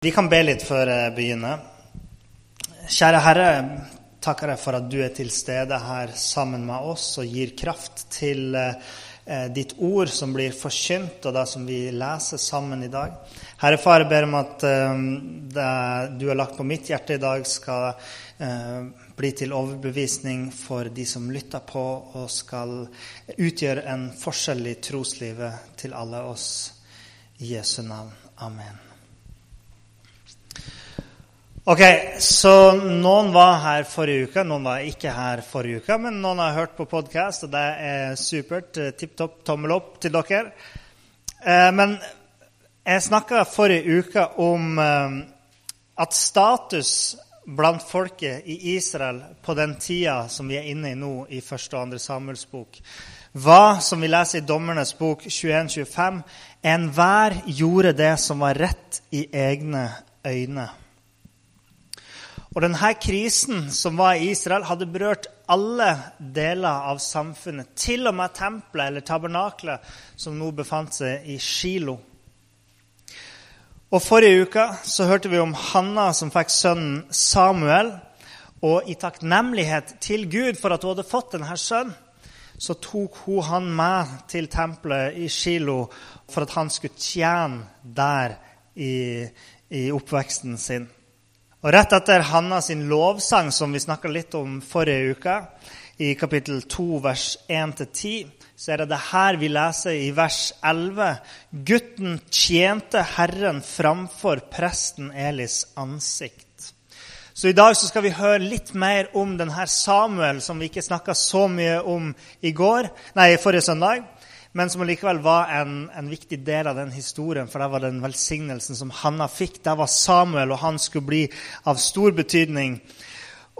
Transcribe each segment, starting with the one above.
Vi kan be litt før jeg begynner. Kjære Herre, takker deg for at du er til stede her sammen med oss og gir kraft til eh, ditt ord som blir forkynt, og det som vi leser sammen i dag. Herre Far, jeg ber om at eh, det du har lagt på mitt hjerte i dag, skal eh, bli til overbevisning for de som lytter på, og skal utgjøre en forskjell i troslivet til alle oss. I Jesu navn. Amen. Ok, Så noen var her forrige uke, noen var ikke her forrige uke. Men noen har hørt på podkast, og det er supert. Tipp topp, tommel opp til dere. Eh, men jeg snakka forrige uke om eh, at status blant folket i Israel på den tida som vi er inne i nå, i første og andre Samuels bok, var, som vi leser i Dommernes bok 21-25, enhver gjorde det som var rett i egne øyne. Og denne krisen som var i Israel, hadde berørt alle deler av samfunnet. Til og med tempelet, eller tabernaklet, som nå befant seg i Shilo. Og Forrige uke så hørte vi om Hanna som fikk sønnen Samuel. Og i takknemlighet til Gud for at hun hadde fått denne sønnen, så tok hun han med til tempelet i Shilo for at han skulle tjene der i, i oppveksten sin. Og Rett etter Hanna sin lovsang, som vi snakka litt om forrige uke, i kapittel 2, vers 1-10, så er det det her vi leser i vers 11. Gutten tjente Herren framfor presten Elis ansikt. Så I dag så skal vi høre litt mer om denne Samuel, som vi ikke snakka så mye om i går, nei, forrige søndag men som likevel var en, en, viktig del av den historien. For det var den velsignelsen som Hanna fikk. Det var Samuel, og han skulle bli av stor betydning.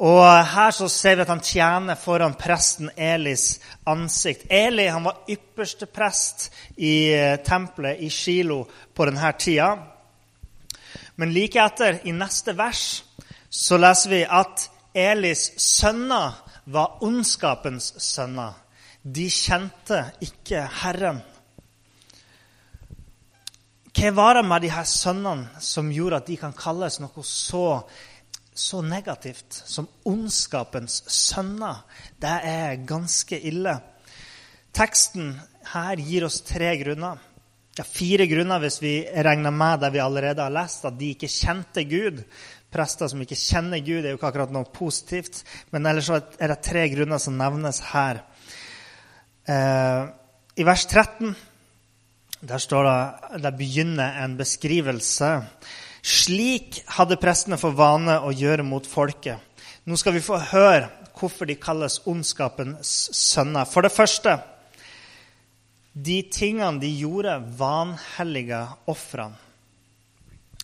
Og Her så ser vi at han tjener foran presten Elis ansikt. Eli han var ypperste prest i eh, tempelet i Shilo på denne tida. Men like etter, i neste vers, så leser vi at Elis sønner var ondskapens sønner. De kjente ikke Herren. Hva var det med de her sønnene som gjorde at de kan kalles noe så, så negativt som ondskapens sønner? Det er ganske ille. Teksten her gir oss tre grunner. Er fire grunner hvis vi regner med det vi allerede har lest, at de ikke kjente Gud. Prester som ikke kjenner Gud, er jo ikke akkurat noe positivt. Men ellers er det tre grunner som nevnes her. Eh, I vers 13 der det, der begynner en beskrivelse. Slik hadde prestene for vane å gjøre mot folket. Nå skal vi få høre hvorfor de kalles ondskapens sønner. For det første de tingene de gjorde, vanhellige ofrene.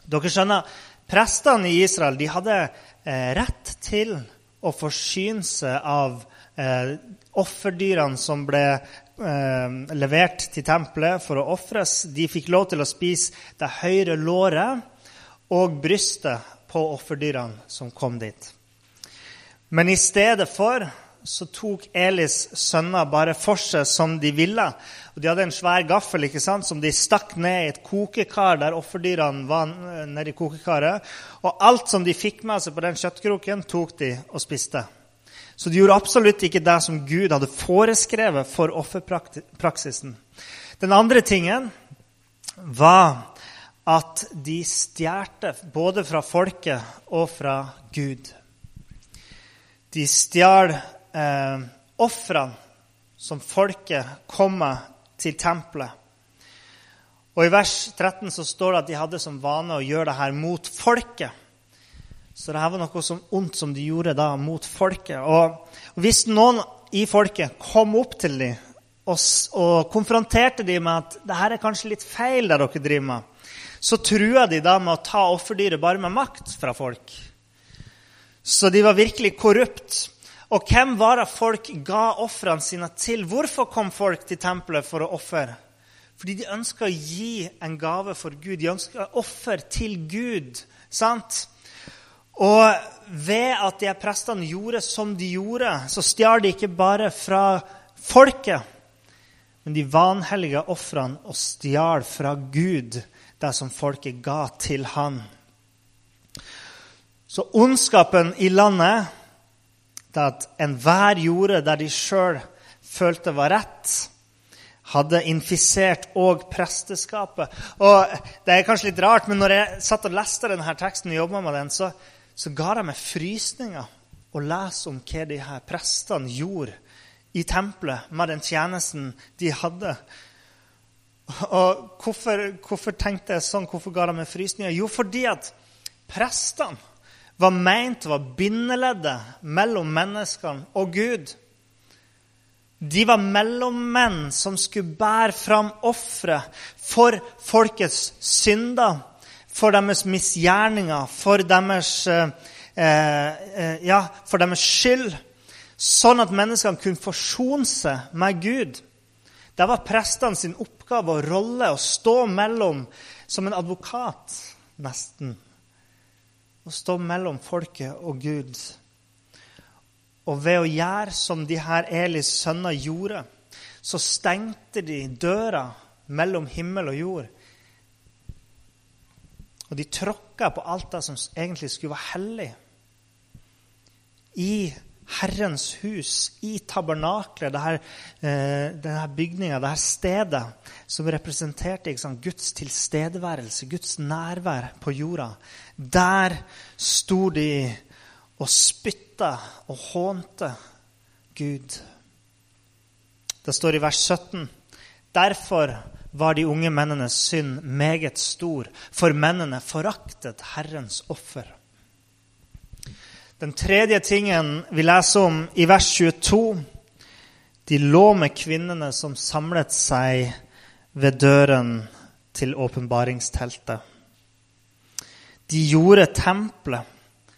Dere skjønner, prestene i Israel de hadde eh, rett til å forsyne seg av eh, offerdyrene som ble eh, levert til tempelet for å ofres, de fikk lov til å spise det høyre låret og brystet på offerdyrene som kom dit. Men i stedet for så tok Elis sønner bare for seg som de ville. Og De hadde en svær gaffel ikke sant, som de stakk ned i et kokekar der offerdyrene var nede i kokekaret. Og alt som de fikk med seg på den kjøttkroken, tok de og spiste. Så de gjorde absolutt ikke det som Gud hadde foreskrevet for offerpraksisen. Den andre tingen var at de stjal både fra folket og fra Gud. De stjal eh, ofrene som folket kom med til tempelet. Og I vers 13 så står det at de hadde som vane å gjøre det her mot folket. Så det her var noe som ondt som de gjorde da mot folket. Og, hvis noen i folket kom opp til dem og, og konfronterte dem med at det her er kanskje litt feil, det dere driver med, så trua de da med å ta offerdyret bare med makt fra folk. Så de var virkelig korrupt. Og hvem var det folk ga ofrene sine til? Hvorfor kom folk til tempelet for å ofre? Fordi de ønska å gi en gave for Gud. De ønska offer til Gud. sant? Og ved at de prestene gjorde som de gjorde, så stjal de ikke bare fra folket, men de vanhellige ofrene og stjal fra Gud det som folket ga til han. Så ondskapen i landet det at enhver gjorde det de sjøl følte var rett, hadde infisert òg presteskapet. Og Det er kanskje litt rart, men når jeg satt og leste denne teksten, og med den, så, så ga det meg frysninger å lese om hva de her prestene gjorde i tempelet med den tjenesten de hadde. Og hvorfor, hvorfor tenkte jeg sånn? Hvorfor ga det meg frysninger? Jo, fordi at prestene var meint å være bindeleddet mellom menneskene og Gud. De var mellommenn som skulle bære fram ofre for folkets synder, for deres misgjerninger, for deres, eh, eh, ja, for deres skyld. Sånn at menneskene kunne forsone seg med Gud. Det var prestene sin oppgave og rolle å stå mellom som en advokat, nesten. Å stå mellom folket og Gud. Og ved å gjøre som de her Elis sønner gjorde, så stengte de døra mellom himmel og jord. Og de tråkka på alt det som egentlig skulle være hellig. I Herrens hus, i tabernaklet, denne, eh, bygninga, dette stedet som representerte sant, Guds tilstedeværelse, Guds nærvær på jorda. Der sto de og spytta og hånte Gud. Det står i vers 17.: Derfor var de unge mennenes synd meget stor, for mennene foraktet Herrens offer. Den tredje tingen vi leser om i vers 22, de lå med kvinnene som samlet seg ved døren til åpenbaringsteltet. De gjorde tempelet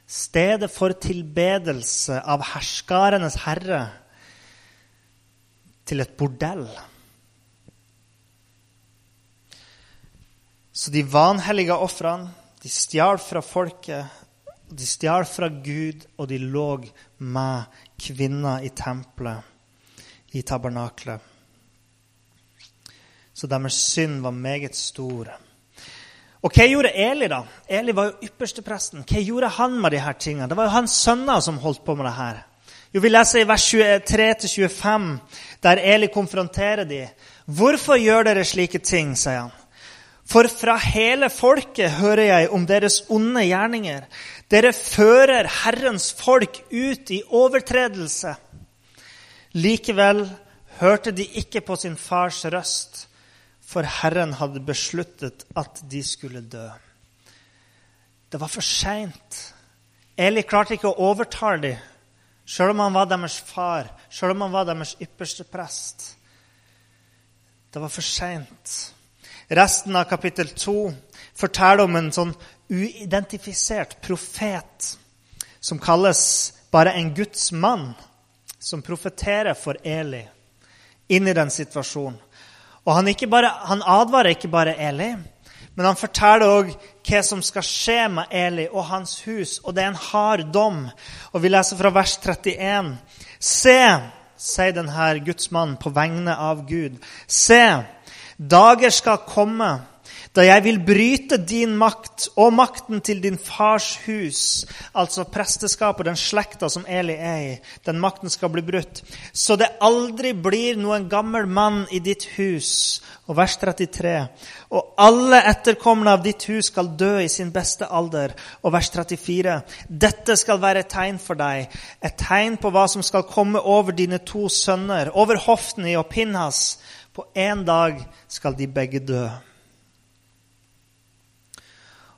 stedet for tilbedelse av herskarenes herre, til et bordell. Så de vanhellige ofrene, de stjal fra folket, de stjal fra Gud, og de lå med kvinner i tempelet, i tabernaklet. Så deres synd var meget stor. Og hva gjorde Eli, da? Eli var jo ypperstepresten. Hva gjorde han med her tingene? Det var jo hans sønner som holdt på med det her. Jo, Vi leser i vers 23-25, der Eli konfronterer de. Hvorfor gjør dere slike ting, sier han. For fra hele folket hører jeg om deres onde gjerninger. Dere fører Herrens folk ut i overtredelse. Likevel hørte de ikke på sin fars røst for Herren hadde besluttet at de skulle dø. Det var for seint. Eli klarte ikke å overtale dem, sjøl om han var deres far, sjøl om han var deres ypperste prest. Det var for seint. Resten av kapittel 2 forteller om en sånn uidentifisert profet som kalles bare en Guds mann, som profeterer for Eli inn i den situasjonen. Og han, bare, han, advarer ikke bare Eli, men han forteller òg hva som skal skje med Eli og hans hus. Og det er en hard dom. Og vi leser fra vers 31. Se, sier denne gudsmannen på vegne av Gud. Se, dager skal komme da jeg vil bryte din makt og makten til din fars hus, altså presteskapet, den slekta som Eli er i, den makten skal bli brutt, så det aldri blir noen gammel mann i ditt hus. Og vers 33. Og alle etterkommende av ditt hus skal dø i sin beste alder. Og vers 34. Dette skal være et tegn for deg, et tegn på hva som skal komme over dine to sønner, over Hofni og Pinhas. På en dag skal de begge dø.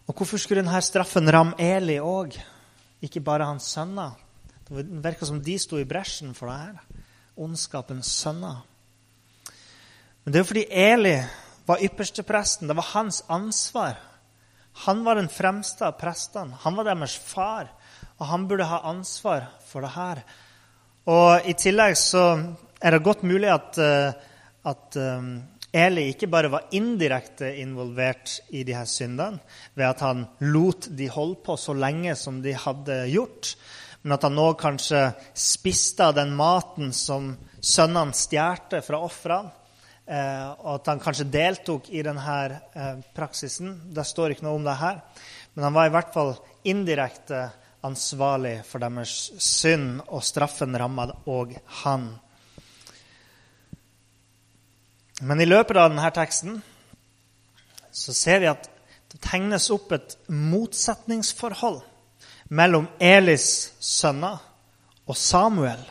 Og hvorfor skulle denne straffen ramme Eli òg, ikke bare hans sønner? Det virka som de sto i bresjen for det her. Ondskapens sønner. Men det er jo fordi Eli var ypperstepresten. Det var hans ansvar Han var den fremste av prestene. Han var deres far, og han burde ha ansvar for det her. Og I tillegg så er det godt mulig at, eh, at eh, Eli ikke bare var indirekte involvert i de her syndene ved at han lot de holde på så lenge som de hadde gjort, men at han nå kanskje spiste av den maten som sønnene stjal fra ofrene. Eh, og at han kanskje deltok i denne eh, praksisen. Det står ikke noe om det her. Men han var i hvert fall indirekte ansvarlig for deres synd, og straffen rammet òg han. Men i løpet av denne teksten så ser vi at det tegnes opp et motsetningsforhold mellom Elis sønner og Samuel.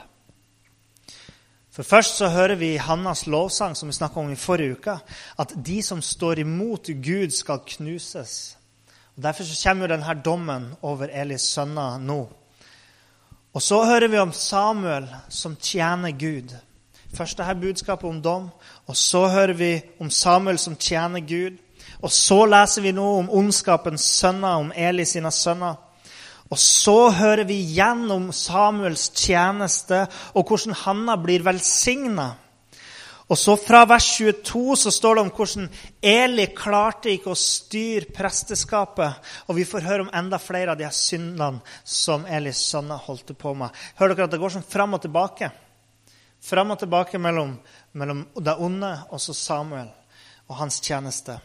For Først så hører vi i Hannas lovsang som vi om i forrige uke, at de som står imot Gud, skal knuses. Og Derfor så kommer jo denne dommen over Elis sønner nå. Og så hører vi om Samuel som tjener Gud. Først dette budskapet om dom, og så hører vi om Samuel som tjener Gud. Og så leser vi nå om ondskapens sønner, om Eli sine sønner. Og så hører vi igjen om Samuels tjeneste og hvordan Hanna blir velsigna. Og så Fra vers 22 så står det om hvordan Eli klarte ikke å styre presteskapet. Og vi får høre om enda flere av de syndene som Elis sønner holdt på med. Hører dere at det går sånn fram og tilbake? Fram og tilbake mellom, mellom det onde og så Samuel og hans tjeneste.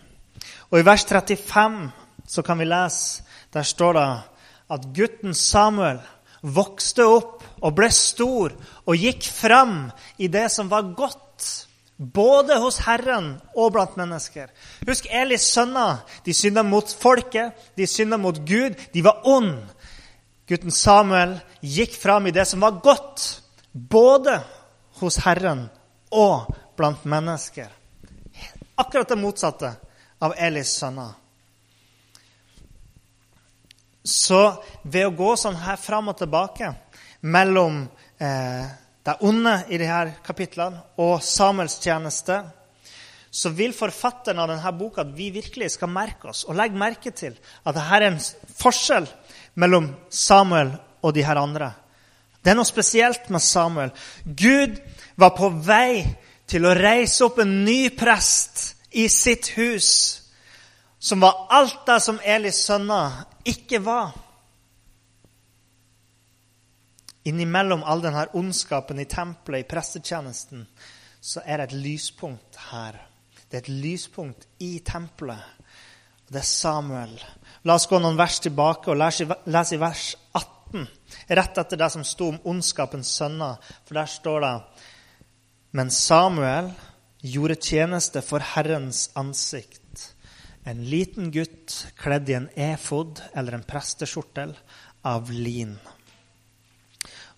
Og i vers 35 så kan vi lese Der står det at gutten Samuel vokste opp og ble stor og gikk fram i det som var godt, både hos Herren og blant mennesker. Husk Elis sønner. De synda mot folket, de synda mot Gud. De var ond. Gutten Samuel gikk fram i det som var godt, både hos Herren og blant mennesker. Akkurat det motsatte av Elis sønner. Så ved å gå sånn her fram og tilbake mellom eh, det onde i disse kapitlene og Samuels tjeneste, så vil forfatteren av denne boka at vi virkelig skal merke oss og legge merke til at det her er en forskjell mellom Samuel og de her andre. Det er noe spesielt med Samuel. Gud var på vei til å reise opp en ny prest i sitt hus som var alt det som Elis sønner ikke var. Innimellom all denne ondskapen i tempelet, i prestetjenesten, så er det et lyspunkt her. Det er et lyspunkt i tempelet. Det er Samuel. La oss gå noen vers tilbake og lese i vers 18, rett etter det som sto om ondskapens sønner. For der står det Men Samuel gjorde tjeneste for Herrens ansikt en liten gutt kledd i en efod eller en presteskjortel av lin.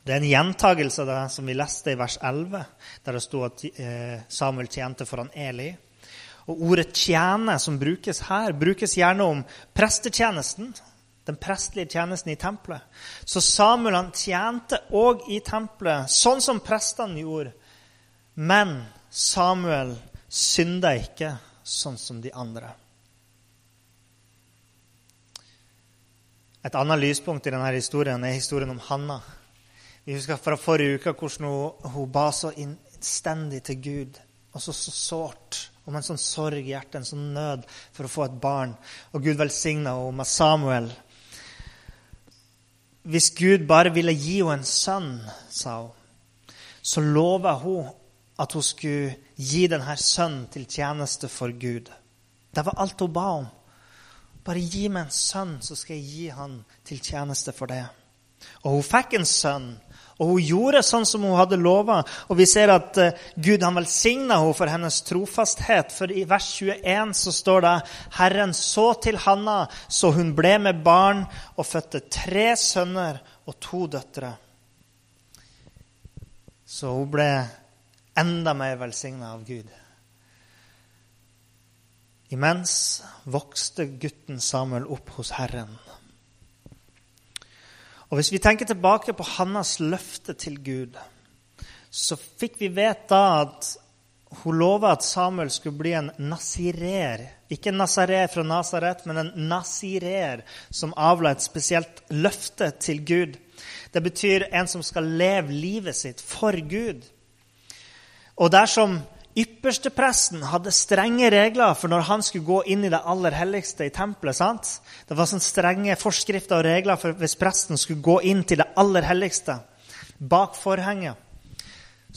Det er en gjentagelse av det som vi leste i vers 11, der det sto at eh, Samuel tjente foran Eli. Og Ordet 'tjene', som brukes her, brukes gjerne om prestetjenesten. Den prestlige tjenesten i tempelet. Så Samuel han tjente òg i tempelet, sånn som prestene gjorde. Men Samuel synda ikke sånn som de andre. Et annet lyspunkt i denne historien er historien om Hanna. Vi husker fra forrige uke hvordan hun, hun ba så innstendig til Gud. Og så, så sårt. Og med en sånn sorg i hjertet, en sånn nød for å få et barn. Og Gud velsigna henne med Samuel. Hvis Gud bare ville gi henne en sønn, sa hun, så lova hun at hun skulle gi denne sønnen til tjeneste for Gud. Det var alt hun ba om. Bare gi meg en sønn, så skal jeg gi han til tjeneste for det. Og hun fikk en sønn, og hun gjorde sånn som hun hadde lova. Og vi ser at uh, Gud han velsigna henne for hennes trofasthet. For i vers 21 så står det Herren så til Hanna, så hun ble med barn og fødte tre sønner og to døtre. Så hun ble enda mer velsigna av Gud. Imens vokste gutten Samuel opp hos Herren. Og Hvis vi tenker tilbake på Hannas løfte til Gud, så fikk vi vite at Hun lova at Samuel skulle bli en nasirer. Ikke en nasarer fra Nasaret, men en nasirer som avla et spesielt løfte til Gud. Det betyr en som skal leve livet sitt for Gud. Og dersom ypperstepresten hadde strenge regler for når han skulle gå inn i det aller helligste i tempelet sant? Det var sånne strenge forskrifter og regler for hvis presten skulle gå inn til det aller helligste bak forhenget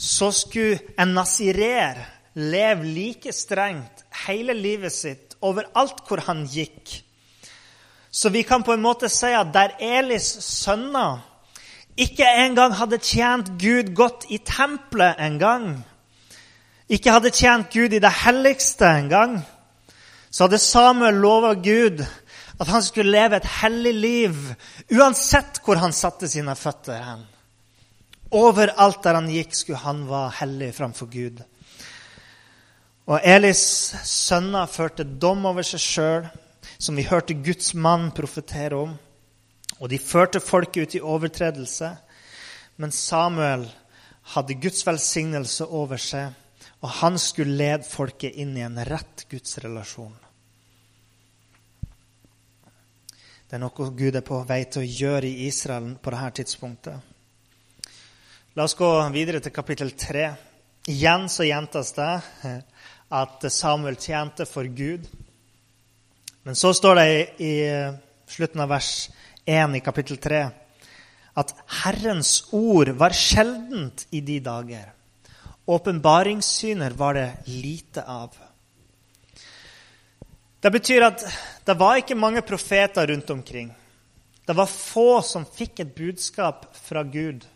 så skulle en nasirer leve like strengt hele livet sitt overalt hvor han gikk. Så vi kan på en måte si at der Elis sønner ikke engang hadde tjent Gud godt i tempelet engang, ikke hadde tjent Gud i det helligste engang, så hadde Samuel lova Gud at han skulle leve et hellig liv uansett hvor han satte sine føtter hen. Overalt der han gikk, skulle han være hellig framfor Gud. Og Elis sønner førte dom over seg sjøl, som vi hørte Guds mann profetere om. Og de førte folket ut i overtredelse. Men Samuel hadde Guds velsignelse over seg, og han skulle lede folket inn i en rett gudsrelasjon. Det er noe Gud er på vei til å gjøre i Israel på dette tidspunktet. La oss gå videre til kapittel 3. Igjen så gjentas det at Samuel tjente for Gud. Men så står det i, slutten av vers 1 i kapittel 3 at Herrens ord var sjeldent i de dager. Åpenbaringssyner var det lite av. Det betyr at det var ikke mange profeter rundt omkring. Det var få som fikk et budskap fra Gud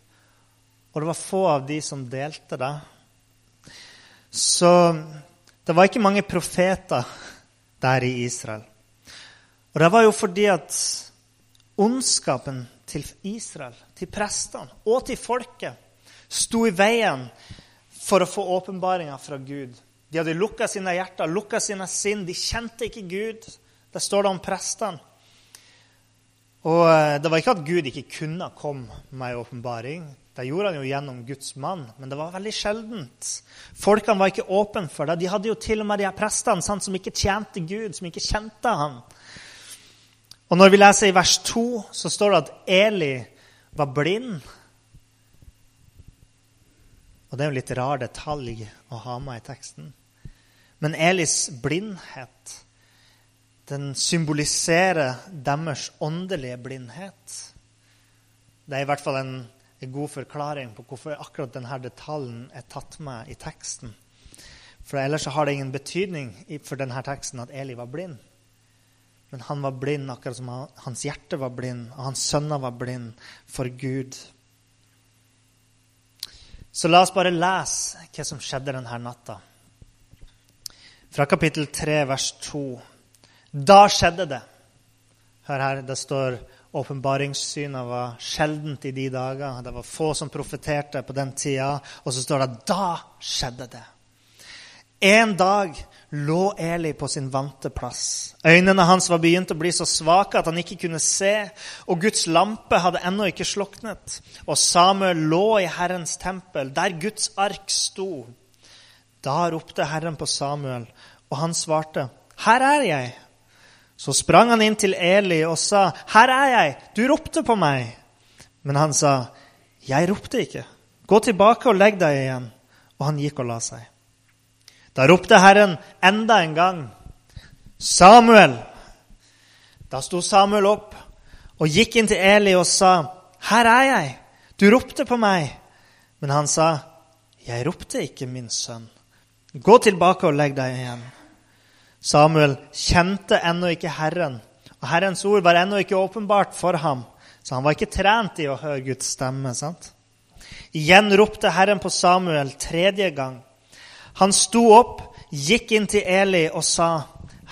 og det var få av de som delte det. Så det var ikke mange profeter der i Israel. Og det var jo fordi at ondskapen til Israel, til prestene og til folket, sto i veien for å få åpenbaringer fra Gud. De hadde lukka sine hjerter, lukka sine sinn. De kjente ikke Gud. Det står det om prestene. Og eh, det var ikke at Gud ikke kunne komme med en åpenbaring. Det gjorde han jo gjennom Guds mann, men det var veldig sjeldent. Folkene var ikke åpne for det. De hadde jo til og med de her prestene sant, som ikke tjente Gud, som ikke kjente han. Og når vi leser i vers 2, så står det at Eli var blind. Og det er jo litt rar detalj å ha med i teksten. Men Elis blindhet den symboliserer deres åndelige blindhet. Det er i hvert fall en en god forklaring på hvorfor akkurat denne detaljen er tatt med i teksten. For ellers har det ingen betydning for denne teksten at Eli var blind. Men han var blind akkurat som hans hjerte var blind, og hans sønner var blind for Gud. Så la oss bare lese hva som skjedde denne natta. Fra kapittel 3, vers 2. Da skjedde det. Hør her, det står Åpenbaringssynet var sjeldent i de dager. Det var få som profeterte på den tida. Og så står det da skjedde det. En dag lå Eli på sin vante plass. Øynene hans var begynt å bli så svake at han ikke kunne se, og Guds lampe hadde ennå ikke sluknet. Og Samuel lå i Herrens tempel, der Guds ark sto. Da ropte Herren på Samuel, og han svarte, 'Her er jeg.' Så sprang han inn til Eli og sa, 'Her er jeg! Du ropte på meg.' Men han sa, 'Jeg ropte ikke. Gå tilbake og legg deg igjen.' Og han gikk og la seg. Da ropte Herren enda en gang, 'Samuel!' Da sto Samuel opp og gikk inn til Eli og sa, 'Her er jeg. Du ropte på meg.' Men han sa, 'Jeg ropte ikke, min sønn. Gå tilbake og legg deg igjen.' Samuel kjente ennå ikke Herren, og Herrens ord var ennå ikke åpenbart for ham. Så han var ikke trent i å høre Guds stemme. sant? Igjen ropte Herren på Samuel tredje gang. Han sto opp, gikk inn til Eli og sa,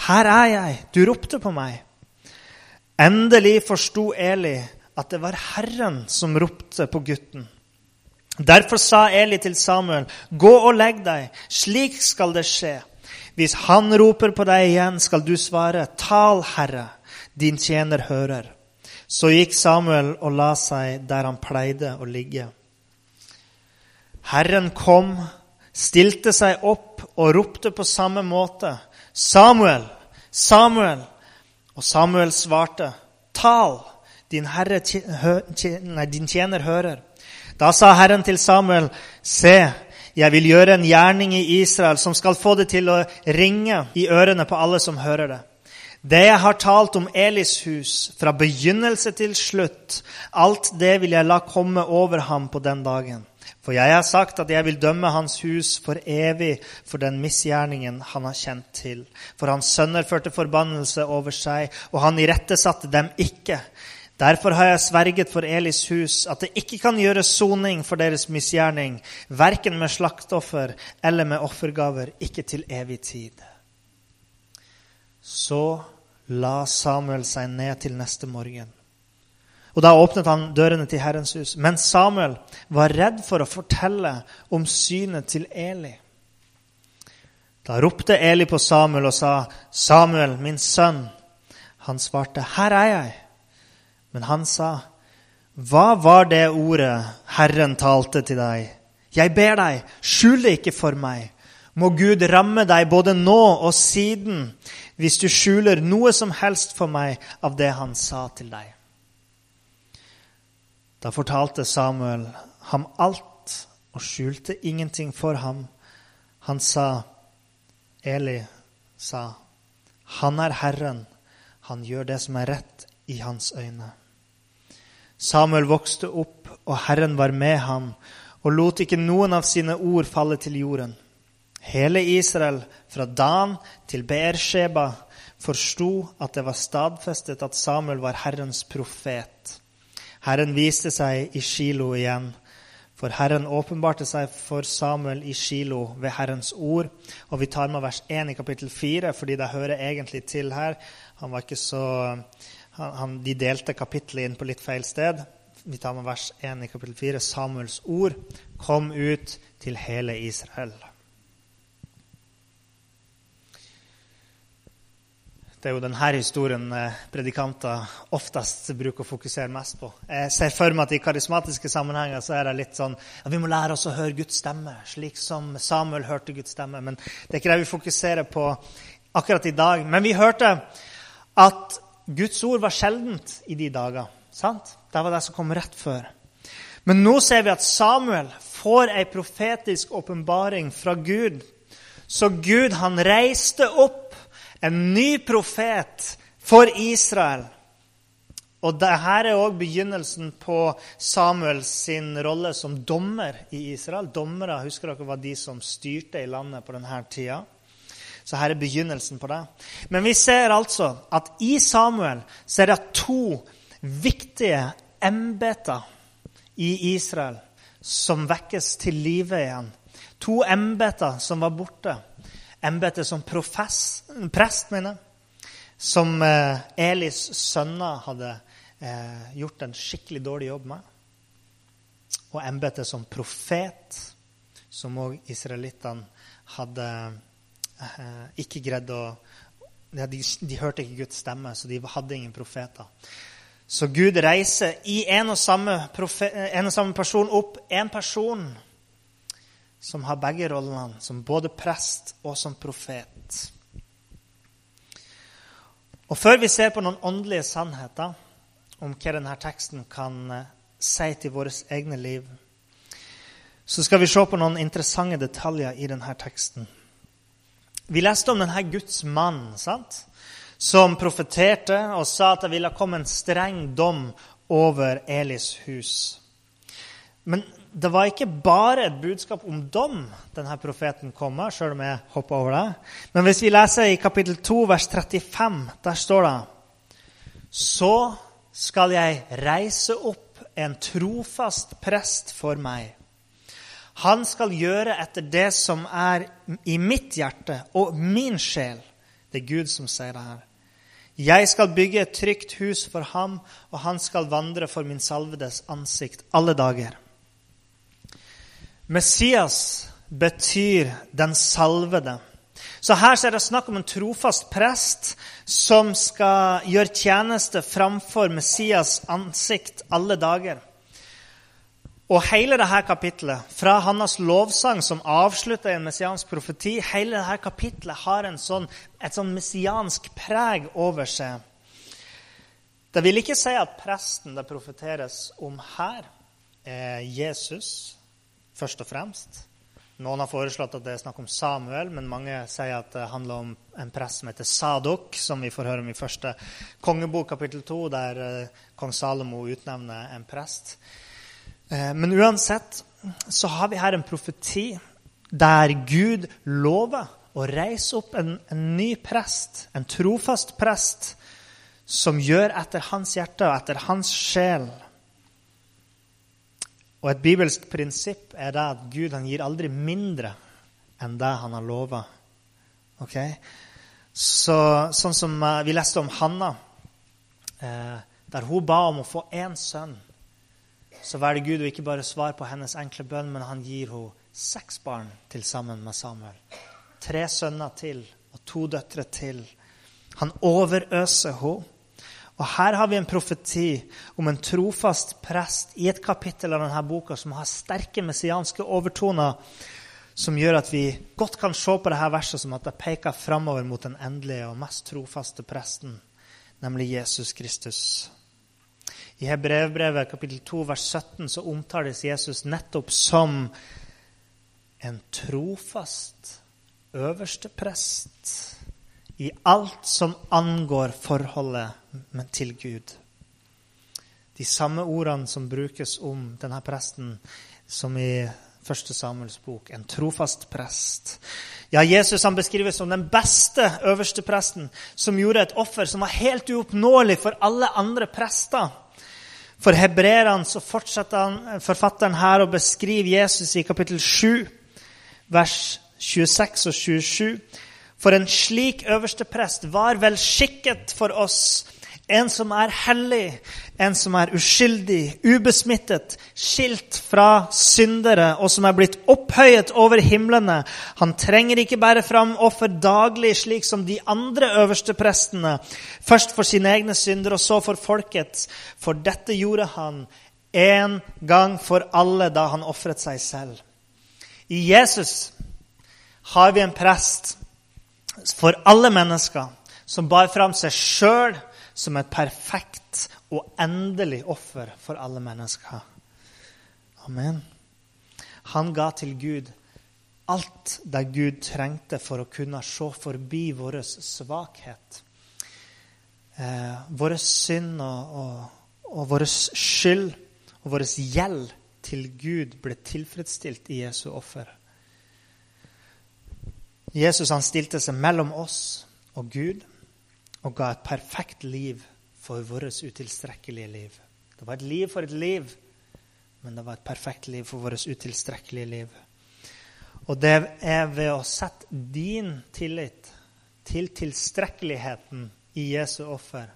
'Her er jeg. Du ropte på meg.' Endelig forsto Eli at det var Herren som ropte på gutten. Derfor sa Eli til Samuel, 'Gå og legg deg. Slik skal det skje.' Hvis han roper på deg igjen, skal du svare, Tal, Herre, din tjener hører. Så gikk Samuel og la seg der han pleide å ligge. Herren kom, stilte seg opp og ropte på samme måte, 'Samuel, Samuel!' Og Samuel svarte, 'Tal, din, herre, nei, din tjener hører.' Da sa Herren til Samuel, 'Se, jeg vil gjøre en gjerning i Israel som skal få det til å ringe i ørene på alle som hører det.' Det jeg har talt om Elis hus, fra begynnelse til slutt, alt det vil jeg la komme over ham på den dagen. For jeg har sagt at jeg vil dømme hans hus for evig for den misgjerningen han har kjent til. For hans sønner førte forbannelse over seg, og han irettesatte dem ikke. Derfor har jeg sverget for Elis hus at det ikke kan gjøres soning for deres misgjerning, verken med slaktoffer eller med offergaver, ikke til evig tid. Så la Samuel seg ned til neste morgen. Og Da åpnet han dørene til Herrens hus. Men Samuel var redd for å fortelle om synet til Eli. Da ropte Eli på Samuel og sa, 'Samuel, min sønn.' Han svarte, 'Her er jeg.' Men han sa, 'Hva var det ordet Herren talte til deg?' 'Jeg ber deg, skjul det ikke for meg.' Må Gud ramme deg både nå og siden hvis du skjuler noe som helst for meg av det han sa til deg. Da fortalte Samuel ham alt og skjulte ingenting for ham. Han sa, Eli sa, han er Herren, han gjør det som er rett i hans øyne. Samuel vokste opp, og Herren var med ham, og lot ikke noen av sine ord falle til jorden. Hele Israel, fra Dan til Beersheba, forsto at det var stadfestet at Samuel var Herrens profet. Herren viste seg i Shilo igjen. For Herren åpenbarte seg for Samuel i Shilo ved Herrens ord. Og vi tar med vers 1 i kapittel 4, fordi det hører egentlig til her. Han var ikke så, han, de delte kapittelet inn på litt feil sted. Vi tar med vers 1 i kapittel 4. Samuels ord kom ut til hele Israel. Det er jo denne historien eh, predikanter oftest bruker å fokusere mest på. Jeg ser for meg at I karismatiske sammenhenger så er det litt sånn at vi må lære oss å høre Guds stemme, slik som Samuel hørte Guds stemme. Men det er ikke det vi fokuserer på akkurat i dag. Men vi hørte at Guds ord var sjeldent i de dager. sant? Det var det som kom rett før. Men nå ser vi at Samuel får ei profetisk åpenbaring fra Gud. Så Gud han reiste opp en ny profet for Israel. Og dette er òg begynnelsen på Samuels sin rolle som dommer i Israel. Dommere husker dere var de som styrte i landet på denne tida. Så her er begynnelsen på det. Men vi ser altså at i Samuel så er det to viktige embeter i Israel som vekkes til live igjen. To embeter som var borte embetet som profess, prest, mener som eh, Elis sønner hadde eh, gjort en skikkelig dårlig jobb med. Og embetet som profet, som òg israelittene hadde eh, ikke greid å de, de, hørte ikke Guds stemme, så de hadde ingen profeter. Så Gud reiser i en og samme, profe, en og samme person opp en person som har begge rollene, som både prest og som profet. Og Før vi ser på noen åndelige sannheter om hva denne teksten kan eh, si til våre egne liv, så skal vi se på noen interessante detaljer i denne teksten. Vi leste om denne Guds mann sant? som profeterte og sa at det ville komme en streng dom over Elis hus. Men det var ikke bare et budskap om dom denne profeten kom med, sjøl om jeg hoppa over det. Men hvis vi leser i kapittel 2, vers 35, der står det Så skal jeg reise opp en trofast prest for meg. Han skal gjøre etter det som er i mitt hjerte og min sjel. Det er Gud som sier det her. Jeg skal bygge et trygt hus for ham, og han skal vandre for min salvedes ansikt alle dager. Messias betyr den salvede. Så her er det snakk om en trofast prest som skal gjøre tjeneste framfor Messias ansikt alle dager. Og hele dette kapitlet, fra Hannas lovsang som avslutter en messiansk profeti, hele dette kapitlet har sånn, et sånn messiansk preg over seg. Det vil ikke si at presten det profeteres om her, er Jesus først og fremst. Noen har foreslått at det er snakk om Samuel, men mange sier at det handler om en prest som heter Sadok, som vi får høre om i første kongebok, kapittel 2, der eh, kong Salomo utnevner en prest. Eh, men uansett så har vi her en profeti der Gud lover å reise opp en, en ny prest, en trofast prest, som gjør etter hans hjerte og etter hans sjel. Og et bibelsk prinsipp er det at Gud han gir aldri mindre enn det han har lova. Okay? Så, sånn som eh, vi leste om Hanna, eh, der hun ba om å få én sønn, så velger Gud å ikke bare svare på hennes enkle bønn, men han gir henne seks barn til sammen med Samuel. Tre sønner til og to døtre til. Han overøser henne. Og Her har vi en profeti om en trofast prest i et kapittel av denne boka som har sterke messianske overtoner, som gjør at vi godt kan se på dette verset som at det peker framover mot den endelige og mest trofaste presten, nemlig Jesus Kristus. I Hebrevbrevet kapittel 2 vers 17 så omtales Jesus nettopp som en trofast øverste prest i alt som angår forholdet til Gud. De samme ordene som brukes om denne presten som i 1. Samuels bok, en trofast prest. Ja, Jesus han beskrives som den beste øverste presten, som gjorde et offer som var helt uoppnåelig for alle andre prester. For hebreerne så fortsetter han, forfatteren her å beskrive Jesus i kapittel 7, vers 26 og 27. For en slik øverste prest var skikket for oss, en som er hellig, en som er uskyldig, ubesmittet, skilt fra syndere, og som er blitt opphøyet over himlene. Han trenger ikke bære fram offer daglig, slik som de andre øverste prestene, først for sine egne synder og så for folket. For dette gjorde han en gang for alle da han ofret seg selv. I Jesus har vi en prest for alle mennesker, som bar fram seg sjøl som et perfekt og endelig offer for alle mennesker. Amen. Han ga til Gud alt det Gud trengte for å kunne se forbi vår svakhet. Eh, vår synd og, og, og vår skyld og vår gjeld til Gud ble tilfredsstilt i Jesu offer. Jesus han stilte seg mellom oss og Gud og ga et perfekt liv for vårt utilstrekkelige liv. Det var et liv for et liv, men det var et perfekt liv for vårt utilstrekkelige liv. Og det er ved å sette din tillit til tilstrekkeligheten i Jesu offer,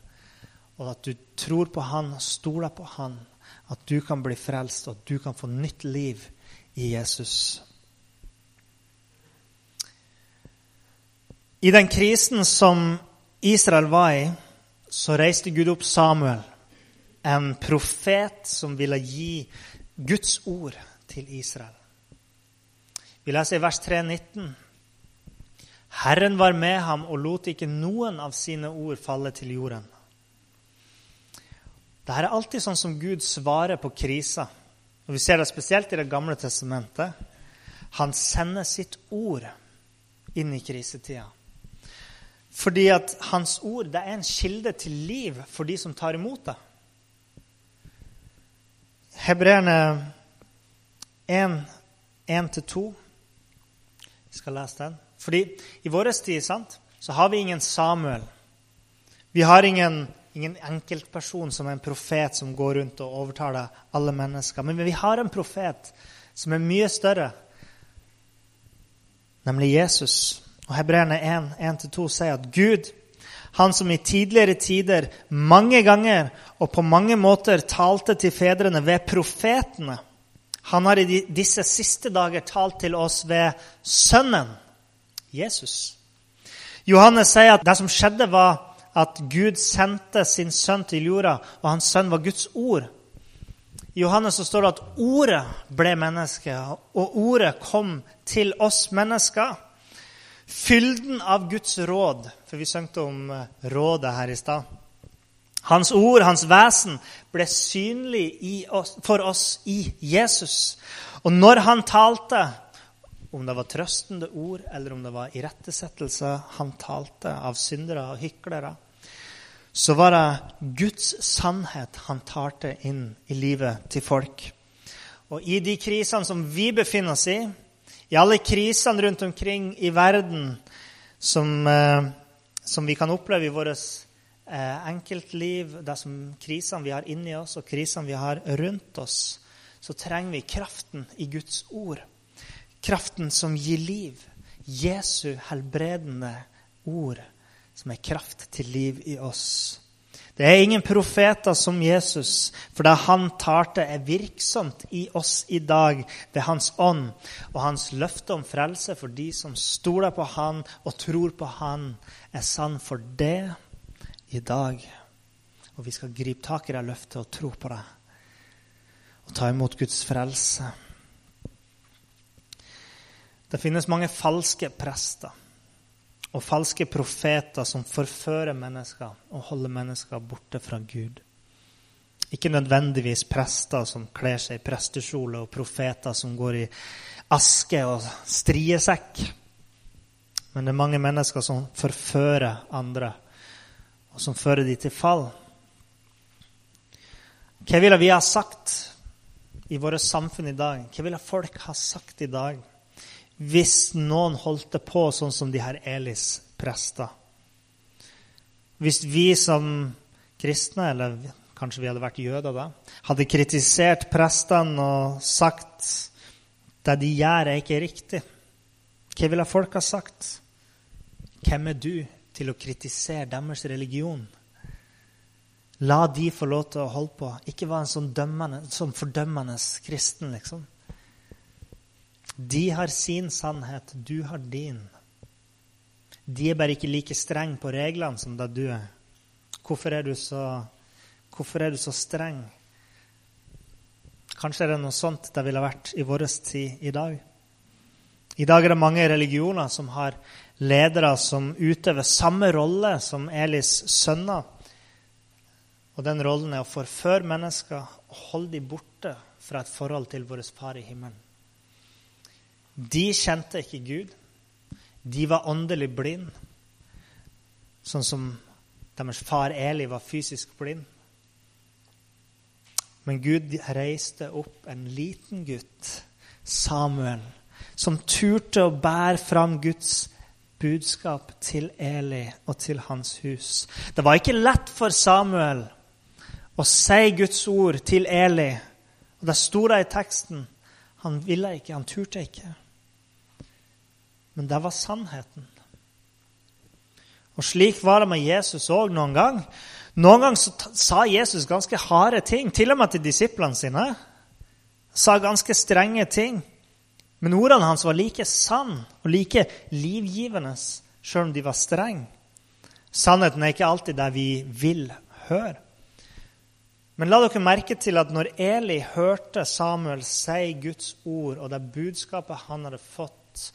og at du tror på Han stoler på Han, at du kan bli frelst, og at du kan få nytt liv i Jesus. I den krisen som Israel var i, så reiste Gud opp Samuel, en profet som ville gi Guds ord til Israel. Vi leser i vers 3, 19. Herren var med ham og lot ikke noen av sine ord falle til jorden. Dette er alltid sånn som Gud svarer på kriser. Og Vi ser det spesielt i Det gamle testamentet. Han sender sitt ord inn i krisetida. Fordi at hans ord det er en kilde til liv for de som tar imot det. Hebreerne 1, 1-2. Vi skal lese den. Fordi i vår tid sant, så har vi ingen Samuel. Vi har ingen, ingen enkeltperson som er en profet som går rundt og overtaler alle mennesker. Men vi har en profet som er mye større, nemlig Jesus. Og Hebreerne 1-2 sier at Gud, han som i tidligere tider mange ganger og på mange måter talte til fedrene ved profetene, han har i disse siste dager talt til oss ved Sønnen, Jesus. Johannes sier at det som skjedde, var at Gud sendte sin sønn til jorda, og hans sønn var Guds ord. I Johannes så står det at ordet ble menneske, og ordet kom til oss mennesker. Fylden av Guds råd, for vi søngte om eh, rådet her i stad. Hans ord, hans vesen, ble synlig oss, for oss i Jesus. Og når han talte, om det var trøstende ord eller om det var irettesettelse han talte av syndere og hyklere, så var det Guds sannhet han talte inn i livet til folk. Og i de krisene som vi befinner oss i, i alle krisene rundt omkring i verden som, eh, som vi kan oppleve i vårt eh, enkeltliv, det som krisene vi har inni oss, og krisene vi har rundt oss, så trenger vi kraften i Guds ord. Kraften som gir liv. Jesu helbredende ord som er kraft til liv i oss. Det er ingen profeter som Jesus, for det han talte, er virksomt i oss i dag ved Hans ånd. Og hans løfte om frelse for de som stoler på Han og tror på Han, er sann for det i dag. Og vi skal gripe tak i det løftet og tro på det. Og ta imot Guds frelse. Det finnes mange falske prester og falske profeter som forfører mennesker og holder mennesker borte fra Gud. Ikke nødvendigvis prester som kler seg i prestekjole, og profeter som går i aske og striesekk. Men det er mange mennesker som forfører andre, og som fører dem til fall. Hva ville vi ha sagt i vårt samfunn i dag? Hva ville folk ha sagt i dag? Hvis noen holdt det på sånn som de her Elis prester. Hvis vi som kristne, eller kanskje vi hadde vært jøder da, hadde kritisert prestene og sagt det de gjør, er ikke riktig, hva ville folk ha sagt? Hvem er du til å kritisere deres religion? La de få lov til å holde på. Ikke være en sånn, dømmende, sånn fordømmende kristen, liksom. De har sin sannhet, du har din. De er bare ikke like streng på reglene som da du er. Hvorfor er du så, hvorfor er du så streng? Kanskje er det noe sånt det ville vært i vår tid i dag. I dag er det mange religioner som har ledere som utøver samme rolle som Elis sønner. Og den rollen er å forføre mennesker og holde dem borte fra et forhold til vår Far i himmelen. De kjente ikke Gud. De var åndelig blind, sånn som deres far Eli var fysisk blind. Men Gud reiste opp en liten gutt, Samuel, som turte å bære fram Guds budskap til Eli og til hans hus. Det var ikke lett for Samuel å si Guds ord til Eli. Og Det sto det i teksten. Han ville ikke, han turte ikke. Men det var sannheten. Og slik var det med Jesus òg noen gang. Noen ganger sa Jesus ganske harde ting, til og med til disiplene sine. Sa ganske strenge ting. Men ordene hans var like sann og like livgivende, sjøl om de var strenge. Sannheten er ikke alltid det vi vil høre. Men la dere merke til at når Eli hørte Samuel si Guds ord og det budskapet han hadde fått,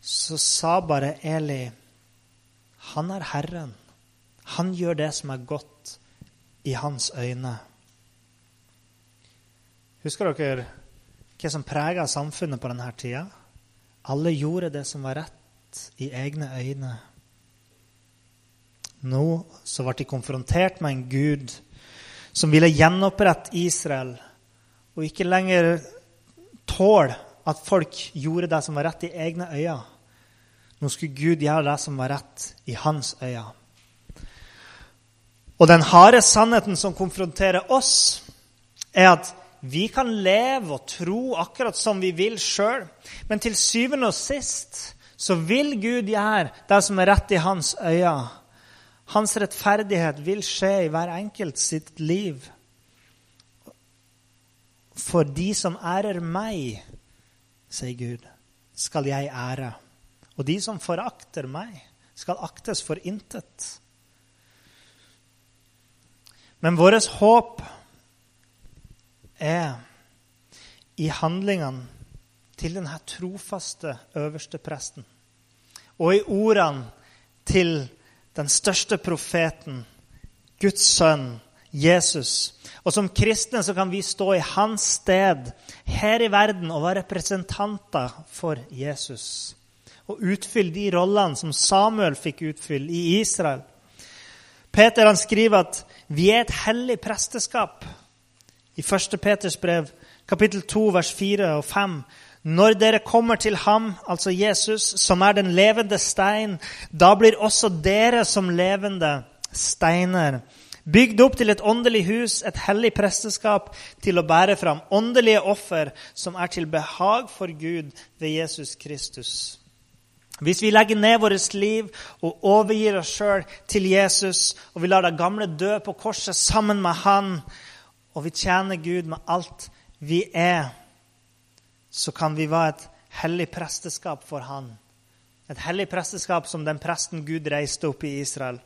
så sa bare Eli han er Herren. Han gjør det som er godt i hans øyne. Husker dere hva som prega samfunnet på denne tida? Alle gjorde det som var rett i egne øyne. Nå så ble de konfrontert med en gud som ville gjenopprette Israel, og ikke lenger tåle at folk gjorde det som var rett i egne øyne. Nå skulle Gud gjøre det som var rett i hans øyne. Og den harde sannheten som konfronterer oss, er at vi kan leve og tro akkurat som vi vil sjøl, men til syvende og sist så vil Gud gjøre det som er rett i hans øyne. Hans rettferdighet vil skje i hver enkelt sitt liv. For de som ærer meg, sier Gud, skal jeg ære. Og de som forakter meg, skal aktes for intet. Men vårt håp er i handlingene til denne trofaste øverste presten. Og i ordene til den største profeten, Guds sønn, Jesus. Og som kristne så kan vi stå i hans sted her i verden og være representanter for Jesus. Og utfylle de rollene som Samuel fikk utfylle i Israel. Peter han skriver at vi er et hellig presteskap. I 1. Peters brev, kapittel 2, vers 4 og 5. Når dere kommer til ham, altså Jesus, som er den levende stein, da blir også dere som levende steiner bygd opp til et åndelig hus, et hellig presteskap, til å bære fram åndelige offer som er til behag for Gud ved Jesus Kristus. Hvis vi legger ned vårt liv og overgir oss sjøl til Jesus, og vi lar det gamle dø på korset sammen med Han, og vi tjener Gud med alt vi er, så kan vi være et hellig presteskap for Han. Et hellig presteskap som den presten Gud reiste opp i Israel.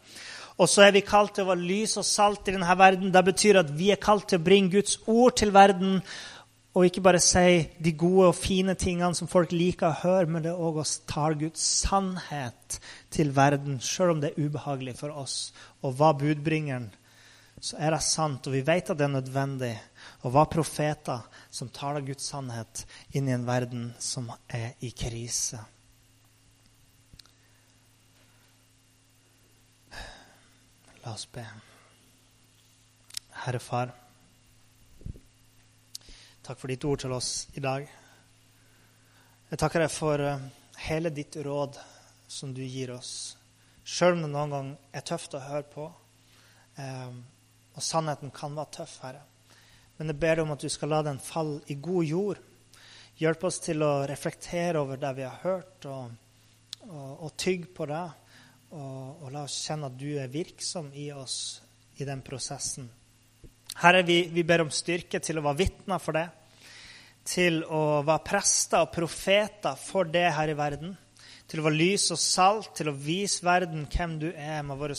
Og så er vi kalt til å være lys og salt i denne verden. Det betyr at vi er kalt til å bringe Guds ord til verden. Og ikke bare si de gode og fine tingene som folk liker å høre, men det er òg å ta Guds sannhet til verden, sjøl om det er ubehagelig for oss. Og hva budbringeren, så er det sant, og vi vet at det er nødvendig. Og hva profeter som taler Guds sannhet inn i en verden som er i krise. La oss be. Herre Far, takk for ditt ord til oss i dag. Jeg takker deg for eh, hele ditt råd som du gir oss, sjøl om det noen gang er tøft å høre på. Eh, og sannheten kan være tøff, Herre. Men jeg ber deg om at du skal la den falle i god jord. Hjelp oss til å reflektere over det vi har hørt, og, og, og tygge på det. Og, og, la oss kjenne at du er virksom i oss i den prosessen. Herre, vi, vi ber om styrke til å være vitner for det. Til å være prester og profeter for det her i verden. Til å være lys og salt, til å vise verden hvem du er med våre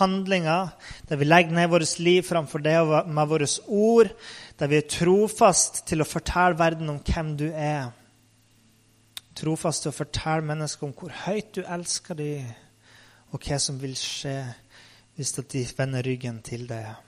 handlinger. Der vi legger ned vårt liv framfor det med våre ord. Der vi er trofast til å fortelle verden om hvem du er. Trofast til å fortelle mennesker om hvor høyt du elsker dem og hva som vil skje hvis de vender ryggen til deg.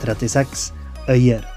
36 Øyer.